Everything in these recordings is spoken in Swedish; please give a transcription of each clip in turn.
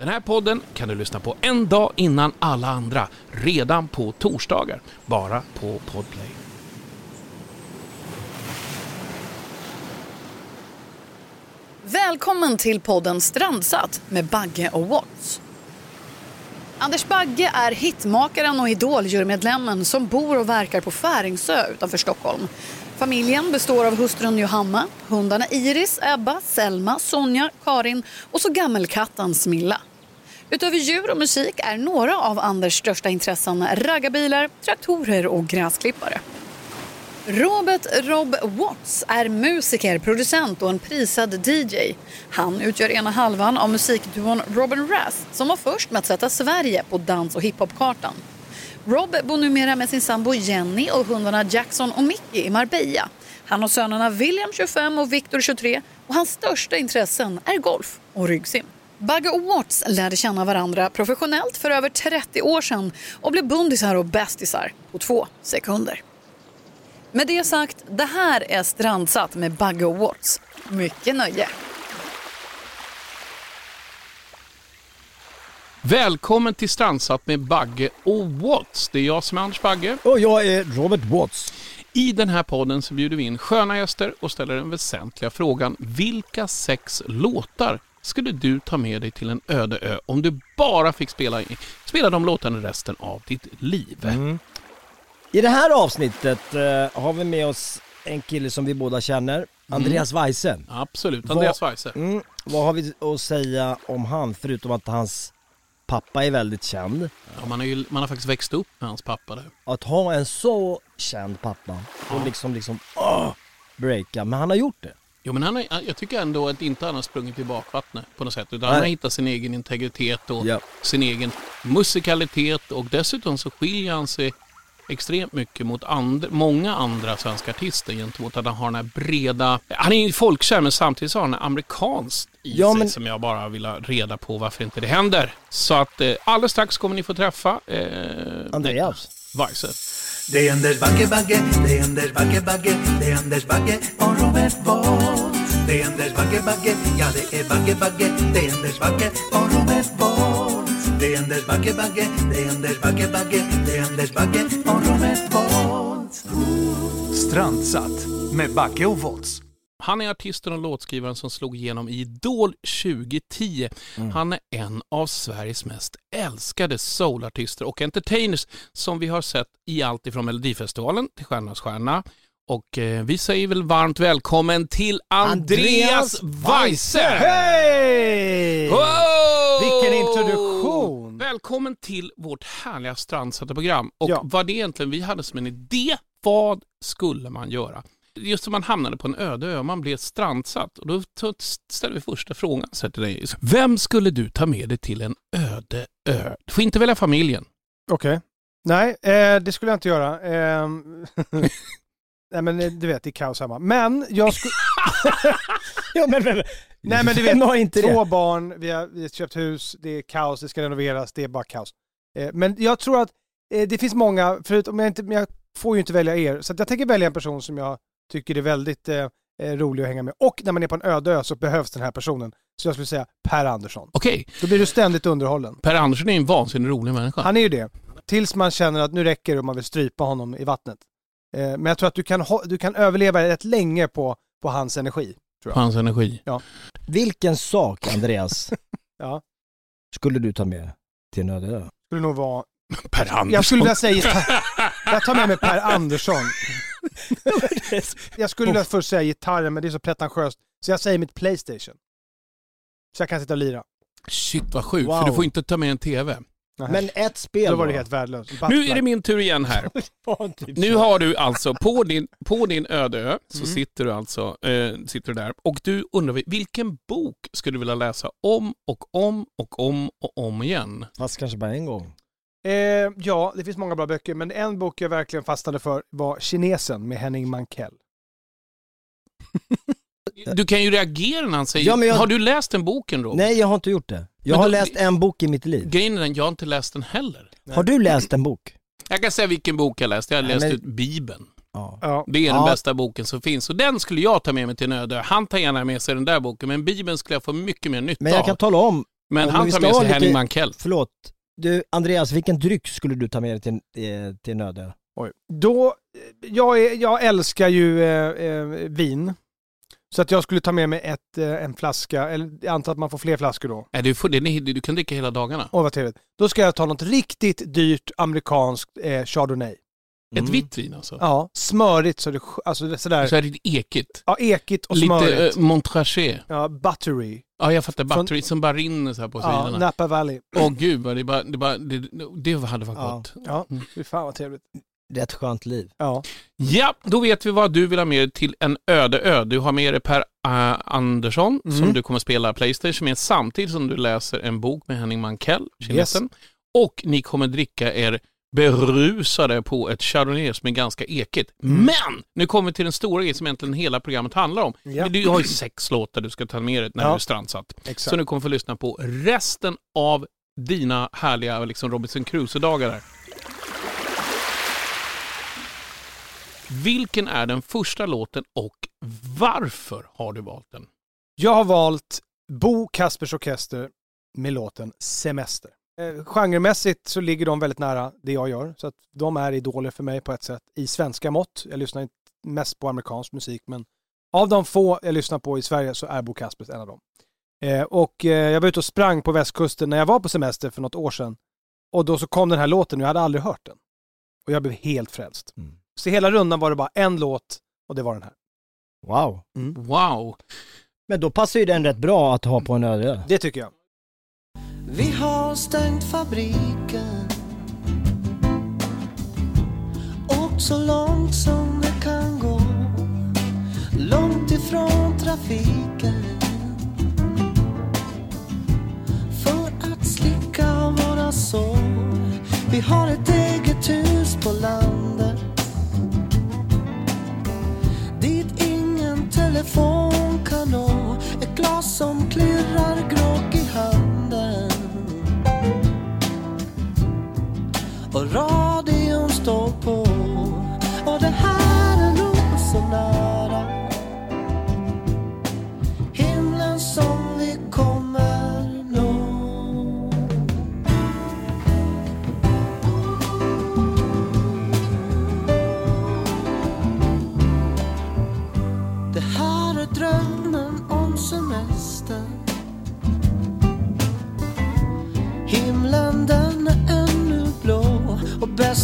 Den här podden kan du lyssna på en dag innan alla andra, redan på torsdagar, bara på Podplay. Välkommen till podden Strandsatt med Bagge och Watts. Anders Bagge är hitmakaren och idoljurmedlemmen som bor och verkar på Färingsö utanför Stockholm. Familjen består av hustrun Johanna, hundarna Iris, Ebba, Selma, Sonja, Karin och så gammelkatten Smilla. Utöver djur och musik är några av Anders största intressen raggarbilar, traktorer och gräsklippare. Robert Rob Watts är musiker, producent och en prisad DJ. Han utgör ena halvan av musikduon Robin Rass som var först med att sätta Sverige på dans och hiphopkartan. Rob bor numera med sin sambo Jenny och hundarna Jackson och Mickey i Marbella. Han har sönerna William 25 och Victor 23 och hans största intressen är golf och ryggsim. Bagge och Watts lärde känna varandra professionellt för över 30 år sedan och blev bundisar och bästisar på två sekunder. Med det sagt, det här är Strandsatt med Bagge och Watts. Mycket nöje. Välkommen till Strandsatt med Bagge och Watts. Det är jag som är Anders Bagge. Och jag är Robert Watts. I den här podden så bjuder vi in sköna gäster och ställer den väsentliga frågan. Vilka sex låtar skulle du ta med dig till en öde ö om du bara fick spela, spela de låtarna resten av ditt liv? Mm. I det här avsnittet eh, har vi med oss en kille som vi båda känner, Andreas Weise. Absolut, Andreas Weise. Mm, vad har vi att säga om han, förutom att hans pappa är väldigt känd? Ja, man, har ju, man har faktiskt växt upp med hans pappa där. Att ha en så känd pappa och liksom, liksom, åh, breaka, men han har gjort det. Jo men han har, jag tycker ändå att inte han har sprungit i bakvattnet på något sätt. Utan Nej. han har hittat sin egen integritet och Ja. sin egen musikalitet. Och dessutom så skiljer han sig extremt mycket mot and, många andra svenska artister gentemot att han har den här breda... Han är ju folkkär men samtidigt så har han amerikanskt i Ja, sig men- som jag bara vill ha reda på varför inte det händer. Så att eh, alldeles strax kommer ni få träffa eh, Andreas. Weise. Det är Anders Bagge, Bagge, det är Anders Bagge, Bagge, det är Anders Bagge och Robert Bolt. Det är Anders Bagge, Bagge, ja det är Bagge, Bagge, det är Anders Bagge och Robert Bolt. Det är Anders Bagge, Bagge, det är Anders Bagge, Bagge, det är Anders Bagge och Robert Bolt. Strandsatt med Bagge och Volts. Han är artisten och låtskrivaren som slog igenom i Idol 2010. Han är en av Sveriges mest älskade soulartister och entertainers som vi har sett i allt ifrån Melodifestivalen till Stjärnornas stjärna. Och eh, vi säger väl varmt välkommen till Andreas Weise! Hej! Wow! Vilken introduktion! Välkommen till vårt härliga strandsatta program. Och Ja. vad det egentligen vi hade som en idé, vad skulle man göra? Just som man hamnade på en öde ö, man blev strandsatt. Och då ställer vi första frågan så här till dig. Vem skulle du ta med dig till en öde ö? Du får inte välja familjen. Okej. Nej, eh, det skulle jag inte göra. Ehm, Nej men eh, du vet, det är kaos hemma. Men jag skulle... Ja men, men, Nej men du vet, har inte två det? barn, vi har, vi har köpt hus, det är kaos, det ska renoveras, det är bara kaos. Eh, men jag tror att eh, det finns många, förutom jag, inte, jag får ju inte välja er, så att jag tänker välja en person som jag tycker är väldigt eh, eh, rolig att hänga med. Och när man är på en öde ö så behövs den här personen. Så jag skulle säga Per Andersson. Okej, Då blir du ständigt underhållen. Per Andersson är en vansinnigt rolig människa. Han är ju det. Tills man känner att nu räcker det och man vill strypa honom i vattnet. Eh, men jag tror att du kan, du kan överleva rätt länge på, på hans energi. Tror På hans energi. vilken sak Andreas Ja. skulle du ta med till en öde ö? Skulle nog vara... Per Andersson. Jag skulle vilja säga... Jag tar med mig Per Andersson. Jag skulle vilja först säga gitarren, men det är så pretentiöst. Så jag säger mitt Playstation. Så jag kan sitta och lira. Shit vad sjukt, Wow. för du får inte ta med en TV. Men ett spel Då var det helt värdelöst. Nu är det min tur igen här. Nu har du alltså på din, på din öde ö så Mm. sitter du alltså eh, sitter du där och du undrar vilken bok skulle du vilja läsa om och om och om och om igen? Fast kanske bara en gång. Eh, ja, det finns många bra böcker, men en bok jag verkligen fastnade för var Kinesen med Henning Mankell. Du kan ju reagera när han säger... Ja, men jag- Har du läst den boken Rob? Nej jag har inte gjort det. Jag Men har då- läst en bok i mitt liv. Grejen är den, jag har inte läst den heller. Har du läst en bok? Jag kan säga vilken bok jag läst. Jag har Nej, läst men- ut Bibeln. Ja. Det är den Ja. bästa boken som finns. Och den skulle jag ta med mig till en öde ö. Han tar gärna med sig den där boken, men Bibeln skulle jag få mycket mer nytta Men jag kan av. tala om Men Ja, han tar med sig lite- Henning Mankell. Förlåt. Du, Andreas, vilken dryck skulle du ta med dig till, eh, till en öde? Oj. Då, jag, är, jag älskar ju eh, eh, vin. Så att jag skulle ta med mig ett, eh, en flaska, eller jag antar att man får fler flaskor då. Nej, du, får, det, du kan dricka hela dagarna. Åh vad trevligt. Då ska jag ta något riktigt dyrt amerikanskt eh, chardonnay. Ett vitt vin alltså. Ja, smörigt så det, alltså det är sådär, Så är det ekigt. ja ekigt och Lite smörigt. uh, Montrachet. Ja, buttery. Ja, jag fattar. Från- Battery som bara rinner så här på Ja, sidorna. Napa Valley. Åh gud, vad det, bara, det, bara, det, det hade varit Ja. gott. Ja, fy fan vad trevligt. Rätt skönt liv. Ja. Ja, då vet vi vad du vill ha med dig till en öde ö. Du har med dig Per äh, Andersson Mm. som du kommer spela Playstation med samtidigt som du läser en bok med Henning Mankell, kinesen. Och ni kommer dricka er berusade på ett chardonnay som är ganska ekigt. Mm. Men! Nu kommer vi till den stora grejen som egentligen hela programmet handlar om. Ja. Du har ju sex låtar du ska ta med dig när Ja. du är strandsatt. Exakt. Så nu kommer få lyssna på resten av dina härliga liksom Robinson Crusoe-dagar här. Vilken är den första låten och varför har du valt den? Jag har valt Bo Kaspers Orkester med låten Semester. Eh, genremässigt så ligger de väldigt nära det jag gör, så att de är idoler för mig på ett sätt i svenska mått. Jag lyssnar inte mest på amerikansk musik, men av de få jag lyssnar på i Sverige så är Bo Kaspers en av dem. Eh, och eh, jag var ute och sprang på västkusten när jag var på semester för något år sedan. Och då så kom den här låten och jag hade aldrig hört den. Och jag blev helt frälst. Mm. Så hela rundan var det bara en låt och det var den här. Wow. Wow! Men då passar ju den rätt bra att ha på en öde. Det tycker jag. Vi har stängt fabriken. Och så långt som det kan gå Långt ifrån trafiken. För att slicka våra sår. Vi har ett eget hus på landet. Dit ingen telefon kan nå. Ett glas som klirrar grått. Och radion står på. Och det här är nog så nära. Himlen som vi kommer nå. Det här är drömmen om semester. Och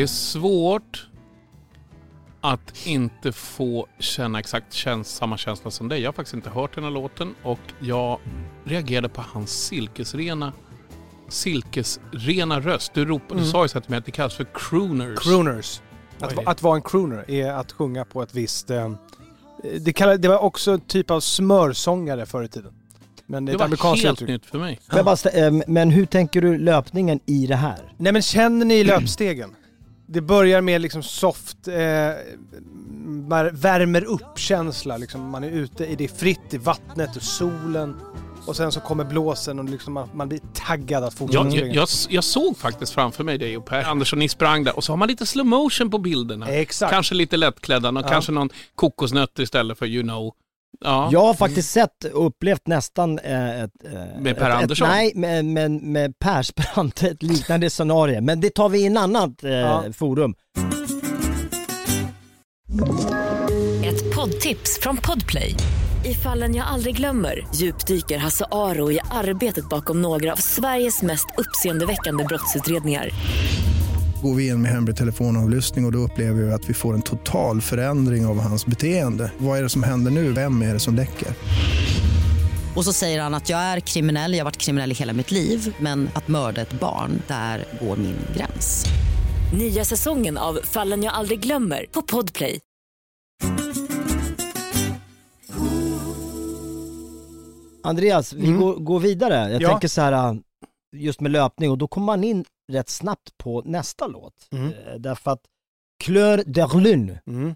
Det är svårt att inte få känna exakt käns samma känsla som dig. Jag har faktiskt inte hört den här låten och jag reagerade på hans silkesrena silkesrena röst. Du, ropade, du sa ju så här till mig att det kallas för crooners. Crooners. Att, va- att vara en crooner är att sjunga på ett visst... Eh, det, kallade, det var också en typ av smörsångare förr i tiden. Men det det var helt uttryck. nytt för mig. Jag bara ehm, men hur tänker du löpningen i det här? Nej men känner ni löpstegen? Det börjar med liksom soft, eh, värmer upp-känsla. Liksom man är ute i det fritt i vattnet och solen. Och sen så kommer blåsen och liksom man, man blir taggad att fortsätta Jag, jag, jag, jag såg faktiskt framför mig dig och Per Andersson, ni sprang där och så har man lite slow motion på bilderna. Exakt. Kanske lite lättklädda, och Ja. kanske någon kokosnötter istället för you know. Ja. Jag har faktiskt sett och upplevt nästan eh, ett... eh, Med Per ett, Andersson? Ett, nej, med, med, med Persbrandt, ett liknande scenario. Men det tar vi i en annat eh, Ja. forum. Ett poddtips från Podplay. I fallen jag aldrig glömmer djupdyker Hasse Aro i arbetet bakom några av Sveriges mest uppseendeväckande brottsutredningar går vi in med hemlig telefonavlyssning och, och då upplever vi att vi får en total förändring av hans beteende. Vad är det som händer nu? Vem är det som läcker? Och så säger han att jag är kriminell, jag har varit kriminell i hela mitt liv men att mörda ett barn, där går min gräns. Nya säsongen av Fallen jag aldrig glömmer på Podplay. Andreas, vi mm. går, går, vidare. Jag ja. tänker så här, just med löpning och då kommer man in rätt snabbt på nästa låt. Mm. Eh, Därför att Claire Derlune, Mm.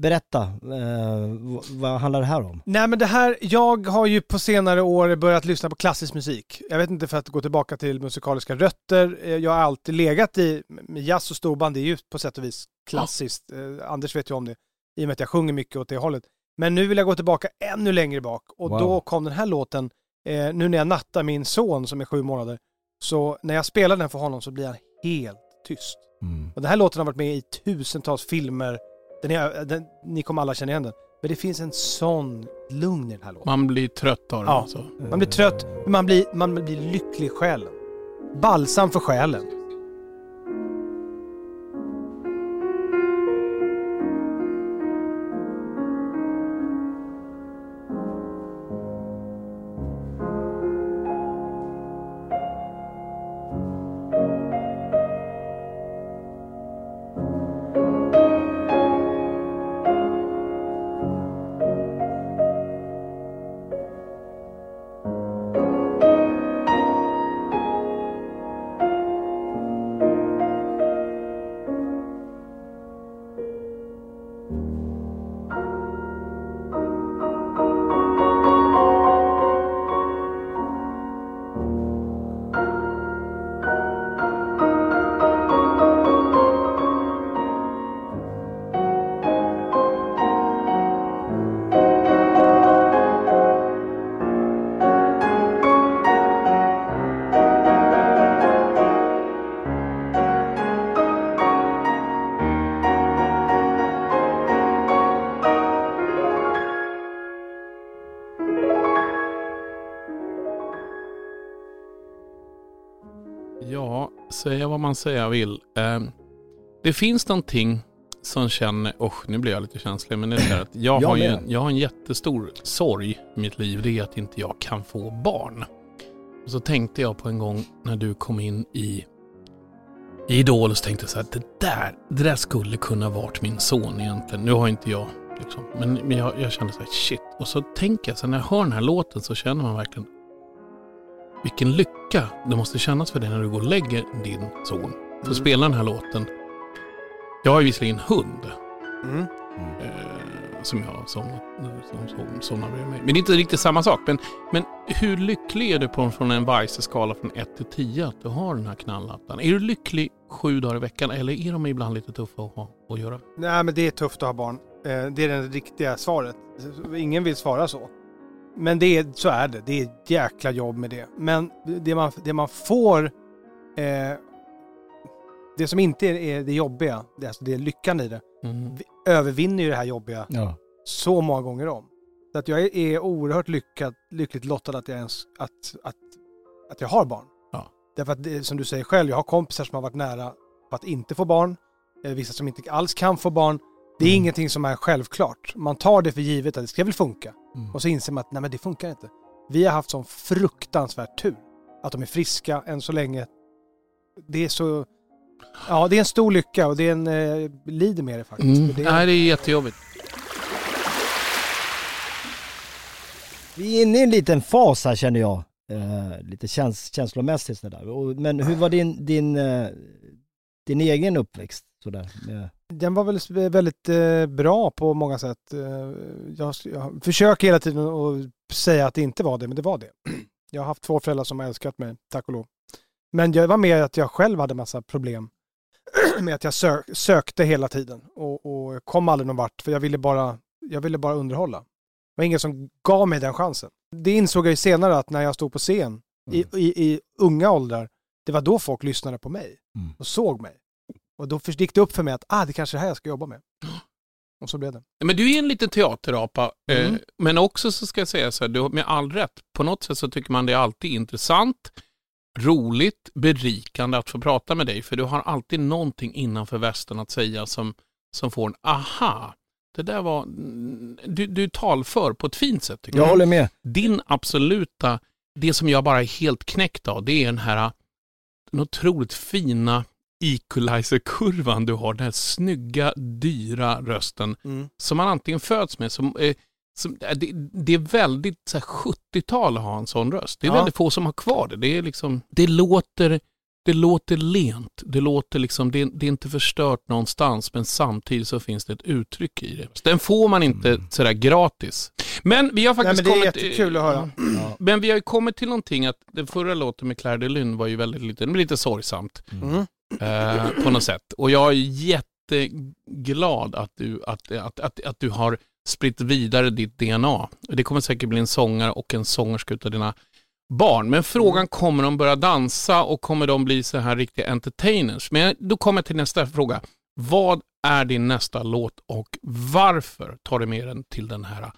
berätta, eh, vad handlar det här om? Nej men det här, jag har ju på senare år börjat lyssna på klassisk musik. Jag vet inte för att gå tillbaka till musikaliska rötter. Eh, Jag har alltid legat i, jazz och storband, det är ju på sätt och vis klassiskt. Eh, Anders vet ju om det, i och med att jag sjunger mycket åt det hållet. Men nu vill jag gå tillbaka ännu längre bak och Wow. då kom den här låten, eh, nu när jag nattar min son som är sju månader, så när jag spelar den för honom så blir han helt tyst. Och den här låten har varit med i tusentals filmer. Den är, den, ni kommer alla känna igen den. Men det finns en sån lugn i den här låten. Man blir trött av den Ja. alltså. Man blir trött, men man blir, man blir lycklig i själen. Balsam för själen. Ja, säga vad man säga vill. Eh, det finns någonting som känner, oh, nu blir jag lite känslig, men det är här att jag, Jag har ju, jag har en jättestor sorg i mitt liv. Det är att inte jag kan få barn. Och så tänkte jag på en gång när du kom in i, i Idol och så tänkte jag så här, det där, det där skulle kunna varit min son egentligen. Nu har inte jag, liksom, men, men jag, jag kände så här, shit. Och så tänker jag, så när jag hör den här låten så känner man verkligen vilken lycka det måste kännas för dig när du går och lägger din son. För att spela den här låten. Jag har ju visserligen hund. Mm. Eh, som jag somnat, som, som, somnar bredvid mig. Men det är inte riktigt samma sak. Men, men hur lycklig är du på från en Weise-skala från 1 till 10 att du har den här knallhattan? Är du lycklig sju dagar i veckan eller är de ibland lite tuffa att ha att göra? Nej men det är tufft att ha barn. Eh, Det är det riktiga svaret. Ingen vill svara så. Men det är, så är det. Det är ett jäkla jobb med det. Men det man, det man får... Eh, det som inte är, det jobbiga, det är, alltså det är lyckan i det, Mm. vi övervinner ju det här jobbiga Ja. så många gånger om. Så att jag är, är oerhört lyckad, lyckligt lottad att jag, ens, att, att, att jag har barn. Ja. Därför att det, som du säger själv, jag har kompisar som har varit nära på att inte få barn. Eh, Vissa som inte alls kan få barn. Det är Mm. ingenting som är självklart. Man tar det för givet att det ska väl funka. Mm. Och så inser man att nej men det funkar inte. Vi har haft sån fruktansvärd tur. Att de är friska än så länge. Det är så... Ja, det är en stor lycka och det är en... Eh, lider med det faktiskt. Mm. Det, Nej, det är jättejobbigt. Vi är inne i en liten fas här känner jag. Eh, lite käns känslomässigt sådär. Men hur var din, din, eh, din egen uppväxt? Sådär, med, Den var väl väldigt eh, bra på många sätt. Eh, jag, jag försöker hela tiden att säga att det inte var det, men det var det. Jag har haft två föräldrar som har älskat mig, tack och lov. Men jag var med att jag själv hade massa problem med att jag sök, sökte hela tiden och, och kom aldrig någon vart för jag ville bara, jag ville bara underhålla. Det var ingen som gav mig den chansen. Det insåg jag ju senare att när jag stod på scen i, i, i unga åldrar, det var då folk lyssnade på mig Mm. och såg mig. Och då gick det upp för mig att ah, det kanske är det här jag ska jobba med. Och så blev det. Men du är en liten teaterapa. Eh, Mm. men också så ska jag säga så här, du har med all rätt. På något sätt så tycker man det är alltid intressant, roligt, berikande att få prata med dig. För du har alltid någonting innanför västen att säga som, som får en aha. Det där var, mm, du, du talför på ett fint sätt tycker jag jag. håller med. Din absoluta, det som jag bara är helt knäckt av, det är den här den otroligt fina equalizer-kurvan du har. Den här snygga, dyra rösten Mm. som man antingen föds med, som, eh, som, det, det är väldigt så här, 70-tal att ha en sån röst. Det är Ja. väldigt få som har kvar det. Det, är liksom, det, låter, det låter lent. Det, låter liksom, det, det är inte förstört någonstans men samtidigt så finns det ett uttryck i det. Så den får man inte sådär gratis. Men vi har Nej, faktiskt men det är kommit... jättekul att höra. Ja. Men vi har ju kommit till någonting att den förra låten med Claire de Lune var ju väldigt lite, lite sorgsamt Mm. Eh, på något sätt. Och jag är jätteglad att du, att, att, att, att du har spritt vidare ditt DNA. Det kommer säkert bli en sångare och en sångerska utav dina barn. Men frågan kommer de börja dansa och kommer de bli så här riktiga entertainers? Men då kommer jag till nästa fråga. Vad är din nästa låt och varför tar du med den till den här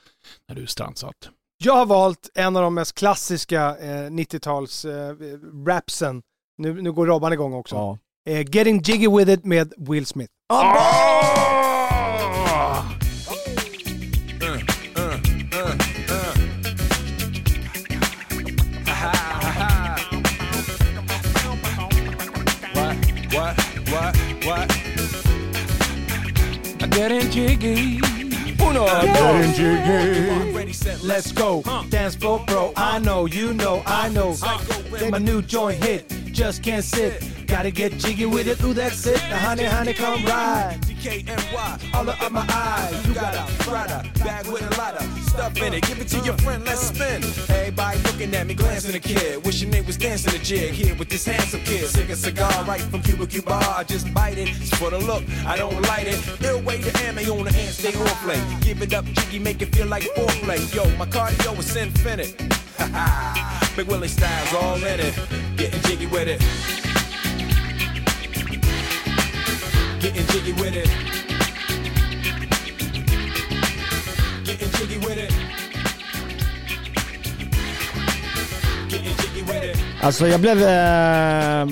när du är strandsatt? Jag har valt en av de mest klassiska eh, 90-tals eh, rapsen. Nu, nu går Robban igång också. Ja. Eh, Getting Jiggy With It med Will Smith. What? What? What? Getting jiggy. Uno, Getting jiggy. Let's go. Dance floor bro. I know, you know, I know. My new joint hit. Just can't sit. Gotta get jiggy with it. Ooh, that's it. The honey, honey, come ride. DKNY, all up my eyes. You got a Prada bag with a lot of stuff in it. Give it to your friend, let's spin. Everybody looking at me, glancing a kid. Wishing they was dancing a jig here with this handsome kid. Sick a cigar right from Cuba Cuba. I just bite it. For the look, I don't light it. Ill way to ammo on the hand, stay on play. Give it up, jiggy, make it feel like foreplay. Yo, my cardio is infinite. Big Willie styles all in it. Getting jiggy with it. Getting jiggy with it. Getting jiggy with it. Alltså jag blev... Eh,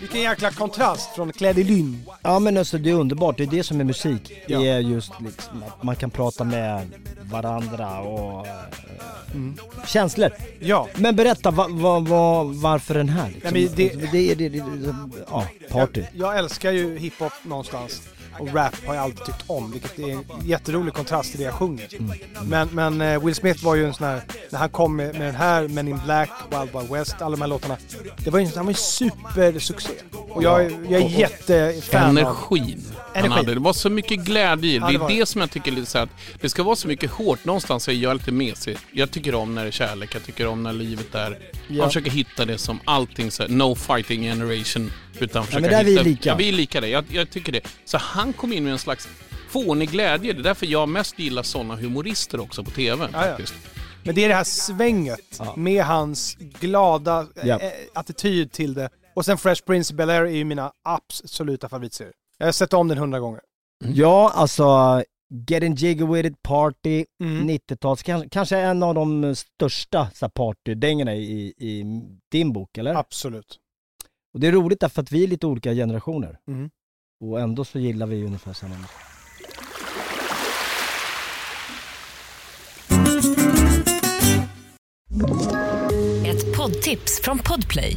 Vilken jäkla kontrast från Clédy Lynn. ja men alltså det är underbart, det är det som är musik. Ja. Det är just liksom att man kan prata med varandra och eh, känslor. Ja. Men berätta, va, va, va, varför den här? Liksom? Nej, men det- det, det, det, det, ja, party. Jag, jag älskar ju hiphop någonstans. Och rap har jag alltid tyckt om, vilket är en jätterolig kontrast till det jag sjunger. Men, men eh, Will Smith var ju en sån här, när han kom med, med den här, Men in Black, Wild Wild West, alla de här låtarna. Det var ju, han var ju supersuccé. Och jag, är- jag är jättefan av... Energin han hade. Det var så mycket glädje i det. Ja, det är det. som jag tycker lite så att det ska vara så mycket hårt. Någonstans är jag lite mesig. Jag tycker om när det är kärlek. Jag tycker om när livet är... Ja. Man försöker hitta det som allting så här, no fighting generation. Utan försöka men där är vi hitta, lika. Ja, vi är lika det. Jag, jag tycker det. Så han kom in med en slags fånig glädje. Det är därför jag mest gillar sådana humorister också på TV. Ja, ja. faktiskt. Men det är det här svänget med hans glada Ja. eh, attityd till det. Och sen Fresh Prince of Bel-Air är ju mina absoluta favoritserier. Jag har sett om den hundra gånger. Ja, alltså Getting Jiggy With It, Party, Mm. 90-tals, kanske, kanske en av de största så här, partydängorna i, i din bok, eller? Absolut. Och det är roligt därför att vi är lite olika generationer. Mm. Och ändå så gillar vi ungefär samma musik. Ett poddtips från Podplay.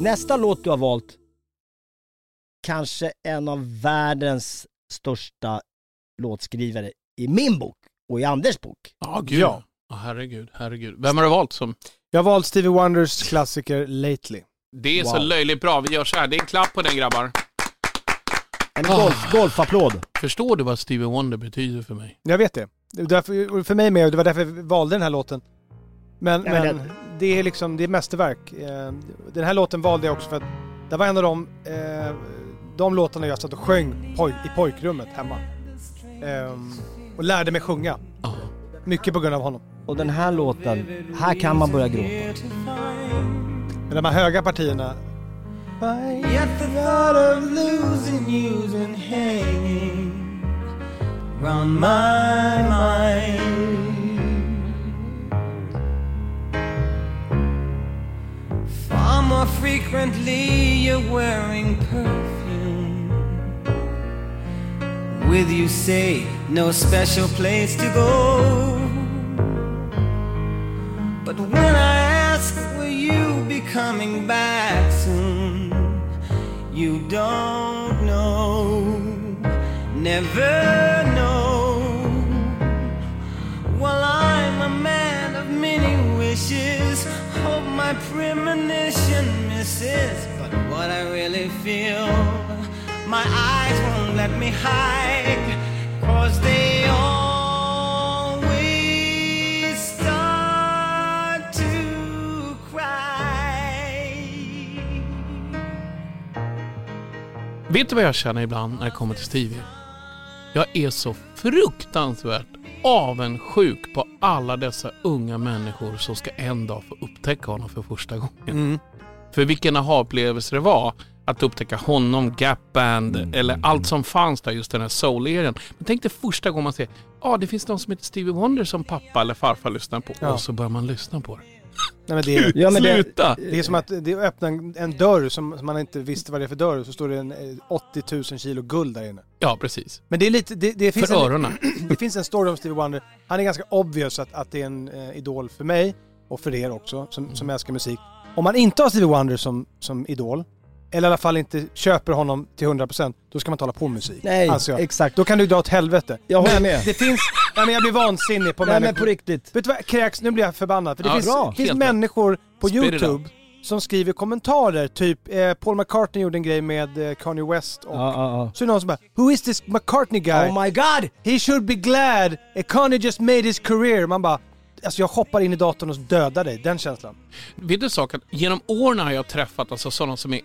Nästa låt du har valt, kanske en av världens största låtskrivare i min bok och i Anders bok. Ja, gud. Ja. Ja. herregud, herregud. Vem har du valt som... Jag har valt Stevie Wonders klassiker Lately. Det är så Wow. löjligt bra. Vi gör så här. Det är en klapp på den grabbar. En golf, golfapplåd. Förstår du vad Stevie Wonder betyder för mig? Jag vet det. det därför, för mig med, det var därför jag valde den här låten. Men, Ja, men men den- det är liksom, det är mästerverk. Eh, Den här låten valde jag också för att det var en av de, eh, de låtarna jag satt och sjöng poj, i pojkrummet hemma. Ehm, och lärde mig sjunga. Mycket på grund av honom. Och den här låten, här kan man börja gråta. Men de här höga partierna. Yet more frequently, you're wearing perfume. With you, say, no special place to go. But when I ask, will you be coming back soon? You don't know, never know. Well, I'm a man of many wishes. Hope my premonition misses. But what I really feel, my eyes won't let me hide. Cause they always start to cry. Vet du vad jag känner ibland när det kommer till Stevie? Jag är så fruktansvärt avundsjuk på alla dessa unga människor som ska en dag få upptäcka honom för första gången. Mm. För vilken aha-upplevelse det var att upptäcka honom, Gap Band Mm. eller allt som fanns där, just den här soul-eran. Men tänk dig första gången man ser, ja ah, det finns någon som heter Stevie Wonder som pappa eller farfar lyssnar på. Ja. Och så börjar man lyssna på det. Nej, men det, är, Ja, men det- Sluta! det är som att det öppnar en, en dörr som, som man inte visste vad det är för dörr så står det en eh, 80 000 kilo guld där inne. Ja, precis. Men det är lite, det, det finns För en, öronen. det finns en story om Stevie Wonder. Han är ganska obvious att, att det är en eh, idol för mig och för er också som, som älskar musik. Om man inte har Stevie Wonder som, som idol, eller i alla fall inte köper honom till 100% då ska man tala på musik. Nej, Alltså, exakt. Då kan du dra åt helvete. Jag håller men med. det finns, nej men jag blir vansinnig på Nej men människor. på riktigt. Vet du vad, kräks, nu blir jag förbannad. För det Ja, finns, bra. finns Helt människor på Spit it YouTube out. som skriver kommentarer. Typ eh, Paul McCartney gjorde en grej med eh, Kanye West och Ja, ja, så är det någon som bara Who is this McCartney ja. guy? Oh my god! He should be glad eh, Kanye just made his career. Man bara Alltså jag hoppar in i datorn och dödar dig. Den känslan. Vet du en sak? Att genom åren har jag träffat alltså sådana som är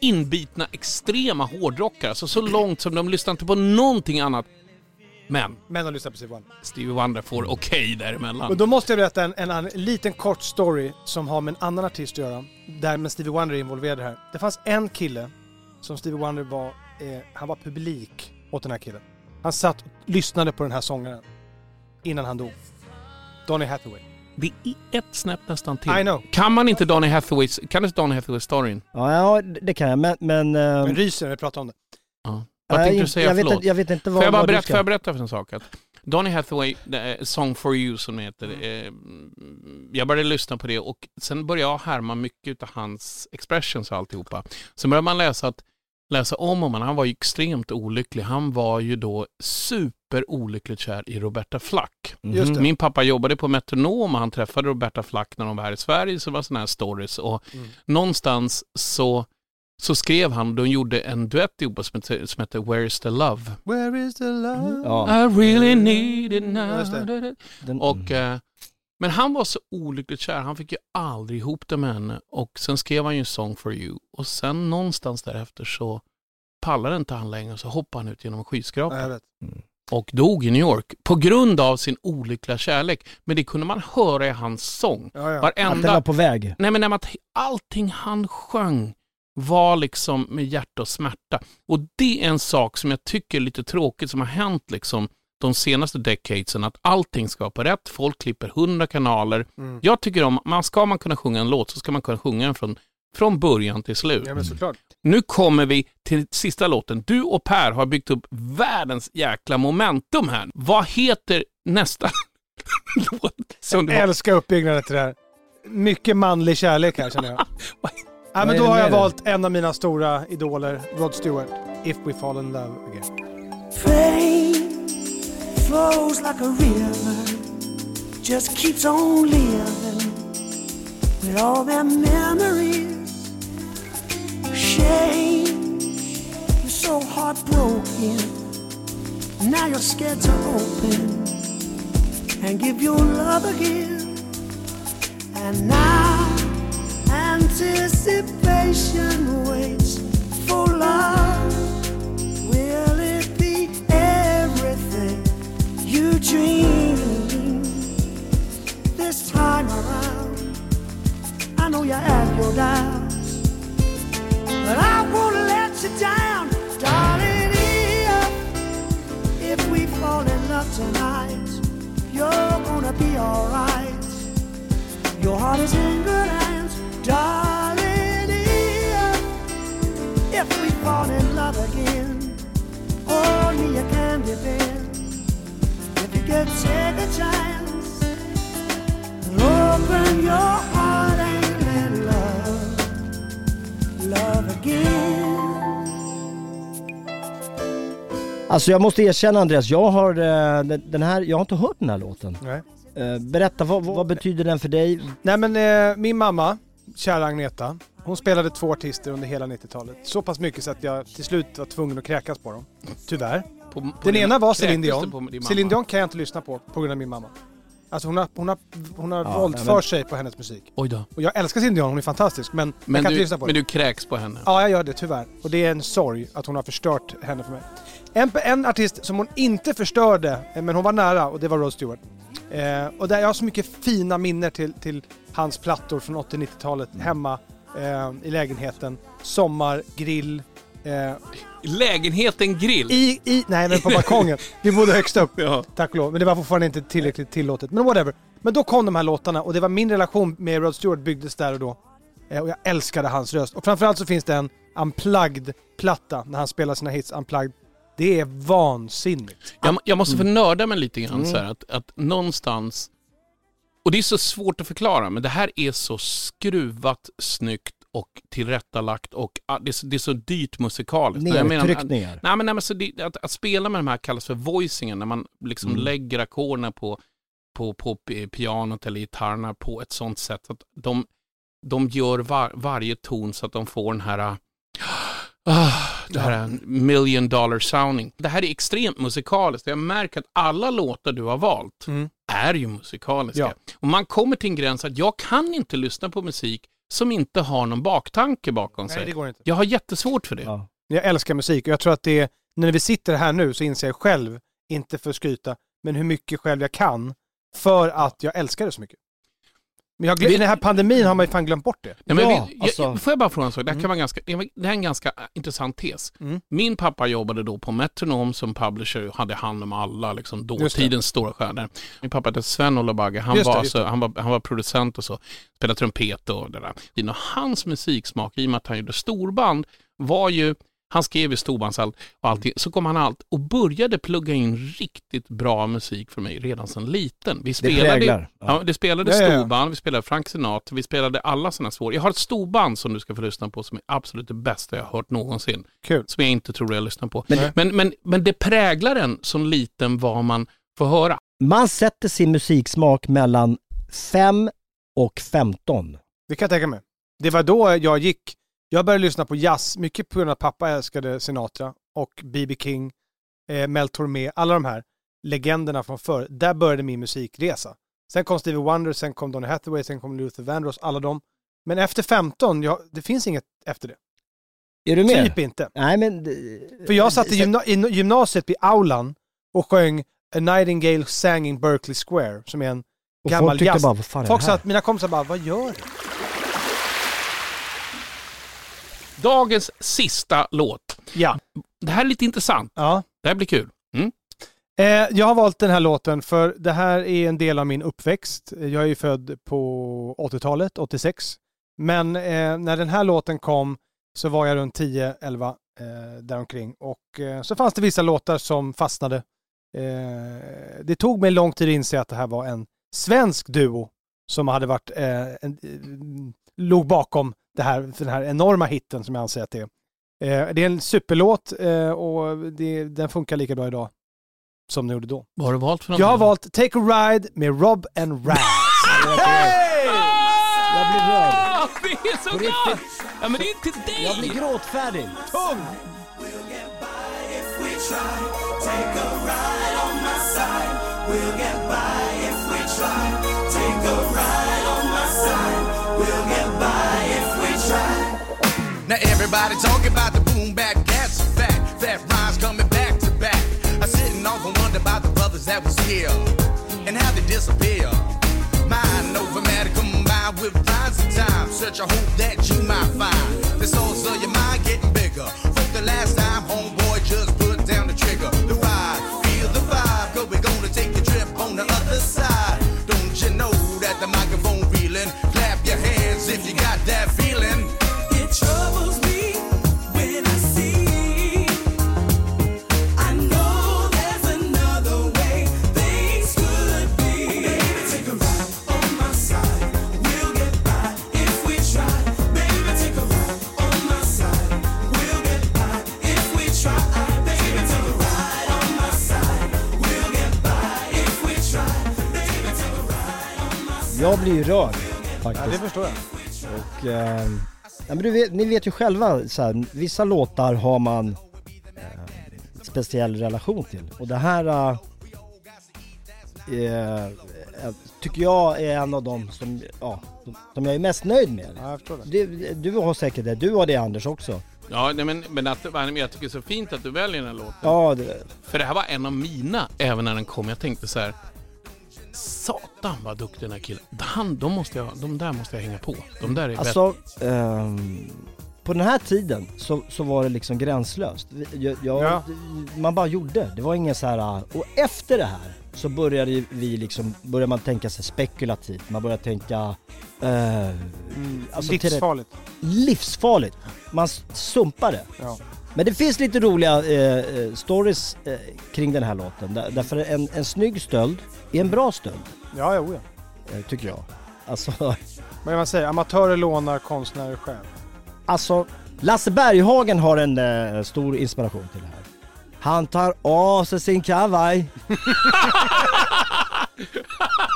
inbitna extrema hårdrockare. Alltså så långt som de lyssnar inte på någonting annat. Men Men de lyssnar på Stevie Wonder. Stevie Wonder får okej däremellan. Och då måste jag berätta en, en, en liten kort story som har med en annan artist att göra. Där med Stevie Wonder är involverad här. Det fanns en kille som Stevie Wonder var, eh, han var publik åt den här killen. Han satt och lyssnade på den här sångaren innan han dog. Donny Hathaway. Det är ett snäpp nästan till. I know. Kan man inte Donny Hathaways, kan du Donny Hathaway-storyn? Ja, ja, det kan jag. Men... men eh, Men ryser när vi pratar om det. Ja. Vad tänkte du säga? jag vet, inte, jag vet inte vad, Får jag bara vad du berätta, ska... får jag berätta för en sak? Att Donny Hathaway, Song for you som heter, eh, jag började lyssna på det och sen började jag härma mycket av hans expressions och alltihopa. Sen började man läsa, att, läsa om honom, han var ju extremt olycklig. Han var ju då super olyckligt kär i Roberta Flack. Just det. Min pappa jobbade på Metronom och han träffade Roberta Flack när de var här i Sverige, så det var sådana här stories. Och Mm. någonstans så, så skrev han, de gjorde en duett ihop som heter, som heter Where is the love? Where is the love? Ja. I really need it now. Just det. Den, Och, eh, men han var så olyckligt kär, han fick ju aldrig ihop det med henne. Och sen skrev han ju Song for you. Och sen någonstans därefter så pallade inte han längre, så hoppade han ut genom en skyskrapa. Ja, jag vet. Och dog i New York på grund av sin olyckliga kärlek. Men det kunde man höra i hans sång. Ja, ja. att den var Varenda... på väg. Nej men att allting han sjöng var liksom med hjärta och smärta. Och det är en sak som jag tycker är lite tråkigt som har hänt liksom de senaste decadesen, att allting ska vara på rätt, folk klipper hundra kanaler. Mm. Jag tycker om, man ska man kunna sjunga en låt så ska man kunna sjunga den från, från början till slut. Ja men såklart. Nu kommer vi till sista låten. Du och Per har byggt upp världens jäkla momentum här. Vad heter nästa låt? Som Jag älskar uppbyggnaden till det här. Mycket manlig kärlek här känner jag. Ja, men då har jag valt en av mina stora idoler, Rod Stewart. If we fall in love again. Flows like a river, just keeps on living with all their memories. Shame, you're so heartbroken. Now you're scared to open and give your love again. And now anticipation waits for love. I know you have your doubts, but I won't let you down, darling. If, we fall in love tonight. You're gonna be alright. Your heart is in good hands, darling. If we fall in love again, hold me a candy bear. If you could take a chance and open your heart Alltså jag måste erkänna Andreas, jag har eh, den här, jag har inte hört den här låten. Nej. Eh, Berätta, vad, vad betyder den för dig? Nej men eh, min mamma, kära Agneta, hon spelade två artister under hela 90-talet. Så pass mycket så att jag till slut var tvungen att kräkas på dem. Tyvärr. På, på Den din- ena var kräktes Céline Dion. på din mamma? Céline Dion kan jag inte lyssna på, på grund av min mamma. Alltså hon har, hon har, hon har Ja, våldför men- sig på hennes musik. Oj då. Och jag älskar Céline Dion, hon är fantastisk. Men, jag Men kan inte du, lyssna på men det. du kräks på henne? Ja, jag gör det tyvärr. Och det är en sorg att hon har förstört henne för mig. En, en artist som hon inte förstörde, eh, men hon var nära, och det var Rod Stewart. Eh, och där jag har så mycket fina minnen till, till hans plattor från 80-90-talet hemma eh, i lägenheten. Sommar, grill. Eh, Lägenheten grill? I, i, nej men på balkongen. Vi bodde högst upp. Ja. Tack och lov. Men det var fortfarande inte tillräckligt tillåtet. Men whatever. Men då kom de här låtarna och det var min relation med Rod Stewart byggdes där och då. Eh, och jag älskade hans röst. Och framförallt så finns det en unplugged-platta när han spelar sina hits unplugged. Det är vansinnigt. Jag, jag måste få nörda mig lite grann Mm. så här, att, att någonstans, och det är så svårt att förklara, men det här är så skruvat, snyggt och tillrättalagt och ah, det är så, det är så dyrt musikaliskt. Nedtryckningar. Nej, men, nej, men så det, att, att spela med de här kallas för voicingen, när man liksom Mm. lägger ackorden på, på, på pi- pianot eller gitarrerna på ett sånt sätt att de, de gör var, varje ton så att de får den här ah, Ah, det här är million dollar sounding. Det här är extremt musikaliskt. Jag märker att alla låtar du har valt Mm. är ju musikaliska. Ja. Och man kommer till en gräns att jag kan inte lyssna på musik som inte har någon baktanke bakom sig. Nej, det går inte. Jag har jättesvårt för det. Ja. Jag älskar musik och jag tror att det är, när vi sitter här nu så inser jag själv, inte för att skryta, men hur mycket själv jag kan för att jag älskar det så mycket. Men jag, glöm- i den här pandemin har man ju fan glömt bort det. Nej, men Ja, vi, alltså- jag, får jag bara fråga en sak? Det här, Mm. kan vara ganska, det här är en ganska äh, intressant tes. Mm. Min pappa jobbade då på Metronom som publisher och hade hand om alla liksom, det. dåtidens stora stjärnor. Min pappa hette Sven-Olle Bagge. Han, Just det, var just alltså, han, var, han var producent och så. Spelade trumpet och det där. Och hans musiksmak, i och med att han gjorde storband, var ju han skrev i storbandsallt och allting. Så kom han allt och började plugga in riktigt bra musik för mig redan som liten. Vi spelade, präglar. Ja. Ja. det spelade Ja, ja, ja. storband, vi spelade Frank Sinatra, vi spelade alla sådana svåra. Jag har ett storband som du ska få lyssna på som är absolut det bästa jag har hört någonsin. Kul. Som jag inte tror jag lyssnar på. Men- Men, men, men, det präglar en som liten vad man får höra. Man sätter sin musiksmak mellan 5 och 15. Det kan jag tänka mig. Det var då jag gick, jag började lyssna på jazz, mycket på grund av att pappa älskade Sinatra och B.B. King, eh, Mel Tormé, alla de här legenderna från förr. Där började min musikresa. Sen kom Stevie Wonder, sen kom Donny Hathaway, sen kom Luther Vandross, alla dem. Men efter 15, ja, det finns inget efter det. Är du med? Typ inte. Nej men... För jag satt i, gymna i gymnasiet i aulan och sjöng A Nightingale Sang in Berkeley Square, som är en och gammal folk jazz. bara, vad fan är Folk satt, mina kompisar bara, vad gör du? Dagens sista låt. Ja. Det här är lite intressant. Ja. Det här blir kul. Mm. Eh, jag har valt den här låten för det här är en del av min uppväxt. Jag är ju född på 80-talet, 86. Men eh, när den här låten kom så var jag runt 10-11 eh, däromkring. Och eh, så fanns det vissa låtar som fastnade. Eh, det tog mig lång tid att inse att det här var en svensk duo som hade varit, eh, en, eh, låg bakom det här, den här enorma hitten som jag anser att det är. Eh, det är en superlåt eh, och det, den funkar lika bra idag som den gjorde då. Vad har du valt för Jag har valt Take a Ride med Rob and Raz. Jag blir rörd. Ah, Vi är så På riktigt. Ja, men det är till dig! Jag blir gråtfärdig. Now everybody talking about the boom back, that's a fact. Fat rhymes coming back to back. I off and wonder about the brothers that was here and how they disappear. Mind overmatic combined with lines of time. Such a hope that you might find the source of your mind getting bigger. From the last time blir ju rörd Ja, faktiskt. det förstår jag. Och, eh, ja, men du vet, ni vet ju själva, så här, vissa låtar har man eh, speciell relation till. Och det här eh, eh, tycker jag är en av dem som, ja, som jag är mest nöjd med. Ja, jag förstår det. Du, du har säkert det, du har det Anders också. Ja, nej, men, men att, jag tycker det är så fint att du väljer den här låten. Ja, det, För det här var en av mina, även när den kom. Jag tänkte så här. Satan vad duktig den här killen. Han, de, måste jag, de där måste jag hänga på. De där är Alltså, ehm, på den här tiden så, så var det liksom gränslöst. Vi- Jag, jag, Ja. Man bara gjorde, det var ingen så här. och efter det här så började ju vi liksom, började man tänka sig spekulativt, man började tänka... eh, alltså till det- Livsfarligt. livsfarligt. Man s- sumpade. Ja. Men det finns lite roliga eh, eh, stories eh, kring den här låten. Där, därför en, en snygg stöld är en bra stöld, Ja, jo, ja. eh, tycker jag. Alltså, Men man säger, amatörer lånar, konstnärer stjäl. Alltså, Lasse Berghagen har en eh, stor inspiration till det här. Han tar av sig sin kavaj.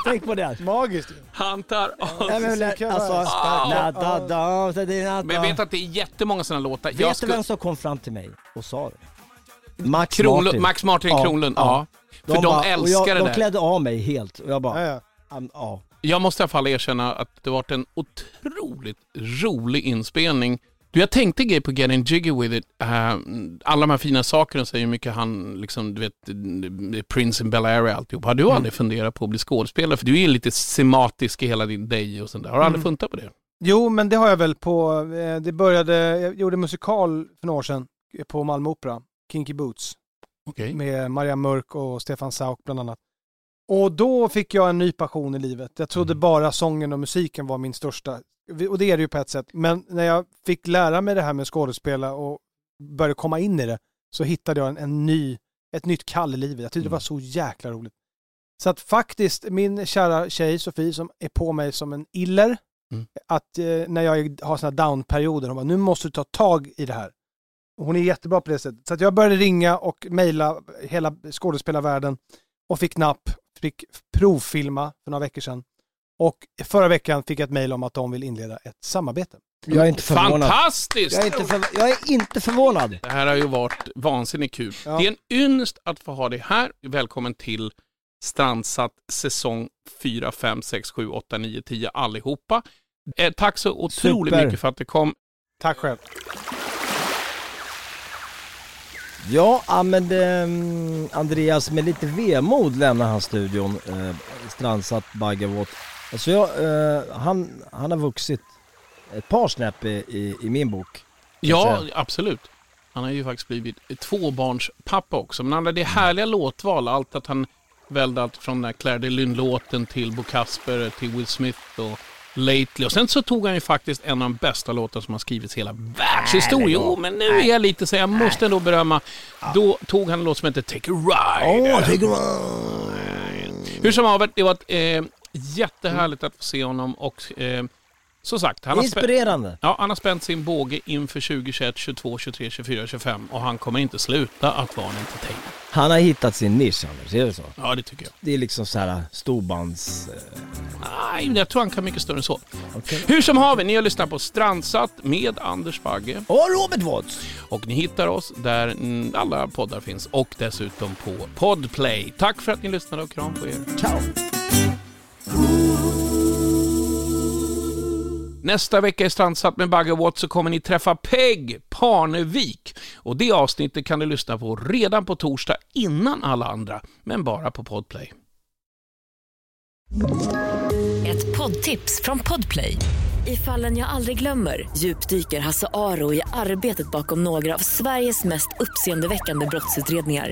Tänk på det. Magiskt ju. Han tar av men, sig- alltså, av sig dina Men jag vet att det är jättemånga sådana låtar. Vet jag du skulle- vem som kom fram till mig och sa det? Max Kronlund, Martin. Max Martin Kronlund, ja. För de, bara- och älskar jag, det De där. klädde av mig helt och jag bara, Ja, ja. um, ja. Jag måste i alla fall erkänna att det varit en otroligt rolig inspelning. Du, jag tänkte grej på Getting Jiggy With It. Eh, alla de här fina sakerna säger hur mycket han, liksom, du vet, Prince in Bel Air och alltihop. Har du Mm. aldrig funderat på att bli skådespelare? För du är lite sematisk i hela din dig och sånt där. Har du aldrig Mm. funderat på det? Jo, men det har jag väl på, eh, det började, jag gjorde musikal för några år sedan på Malmö Opera, Kinky Boots, Okej. med Maria Mörk och Stefan Sauk bland annat. Och då fick jag en ny passion i livet. Jag trodde bara sången och musiken var min största, och det är det ju på ett sätt. Men när jag fick lära mig det här med skådespela och började komma in i det, så hittade jag en, en ny, ett nytt kall i livet. Jag tyckte det var så jäkla roligt. Så att faktiskt, min kära tjej Sofie som är på mig som en iller, Mm. att eh, när jag har såna down-perioder, hon bara nu måste du ta tag i det här. Och Hon är jättebra på det sättet. Så att jag började ringa och mejla hela skådespelarvärlden och fick napp, fick provfilma för några veckor sedan. Och förra veckan fick jag ett mejl om att de vill inleda ett samarbete. Jag är inte förvånad. Fantastiskt! Jag är inte, för, jag är inte förvånad. Det här har ju varit vansinnigt kul. Ja. Det är en ynnest att få ha dig här. Välkommen till Strandsatt säsong 4, 5, 6, 7, 8, 9, 10 allihopa. Eh, tack så otroligt Super. mycket för att du kom. Tack själv. Ja, men det, mm, Andreas, med lite vemod lämnar han studion. Eh, strandsatt Baggevåt. Alltså jag, eh, han, han har vuxit ett par snäpp i, i, i min bok. Ja, säga. absolut. Han har ju faktiskt blivit tvåbarnspappa också. Men han det är härliga låtval. Allt att han välde allt från den här Claire de Lune-låten till Bo Kasper, till Will Smith och Lately. Och sen så tog han ju faktiskt en av de bästa låtarna som har skrivits i hela världshistorien. Jo, men nu är jag lite så jag måste ändå berömma. Då tog han en låt som heter Take a Ride. Åh, take a Hur som haver, det var ett, eh, jättehärligt att få se honom och eh, som sagt, han har, Inspirerande. ja, han har spänt sin båge inför 2021, 22, 23, 24, 25 och han kommer inte sluta att vara en entertainer. Han har hittat sin nisch Anders, är det så? Ja, det tycker jag. Det är liksom så här storbands... Eh, Nej, jag tror han kan mycket större än så. okej. Hur som haver, ni har lyssnat på Strandsatt med Anders Bagge. Och Robert Watts! Och ni hittar oss där alla poddar finns och dessutom på Podplay. Tack för att ni lyssnade och kram på er. Ciao! Nästa vecka i Strandsatt med Bagge Watt så kommer ni träffa Peg Parnevik. Och det avsnittet kan du lyssna på redan på torsdag innan alla andra, men bara på Podplay. Ett poddtips från Podplay. I fallen jag aldrig glömmer djupdyker Hasse Aro i arbetet bakom några av Sveriges mest uppseendeväckande brottsutredningar.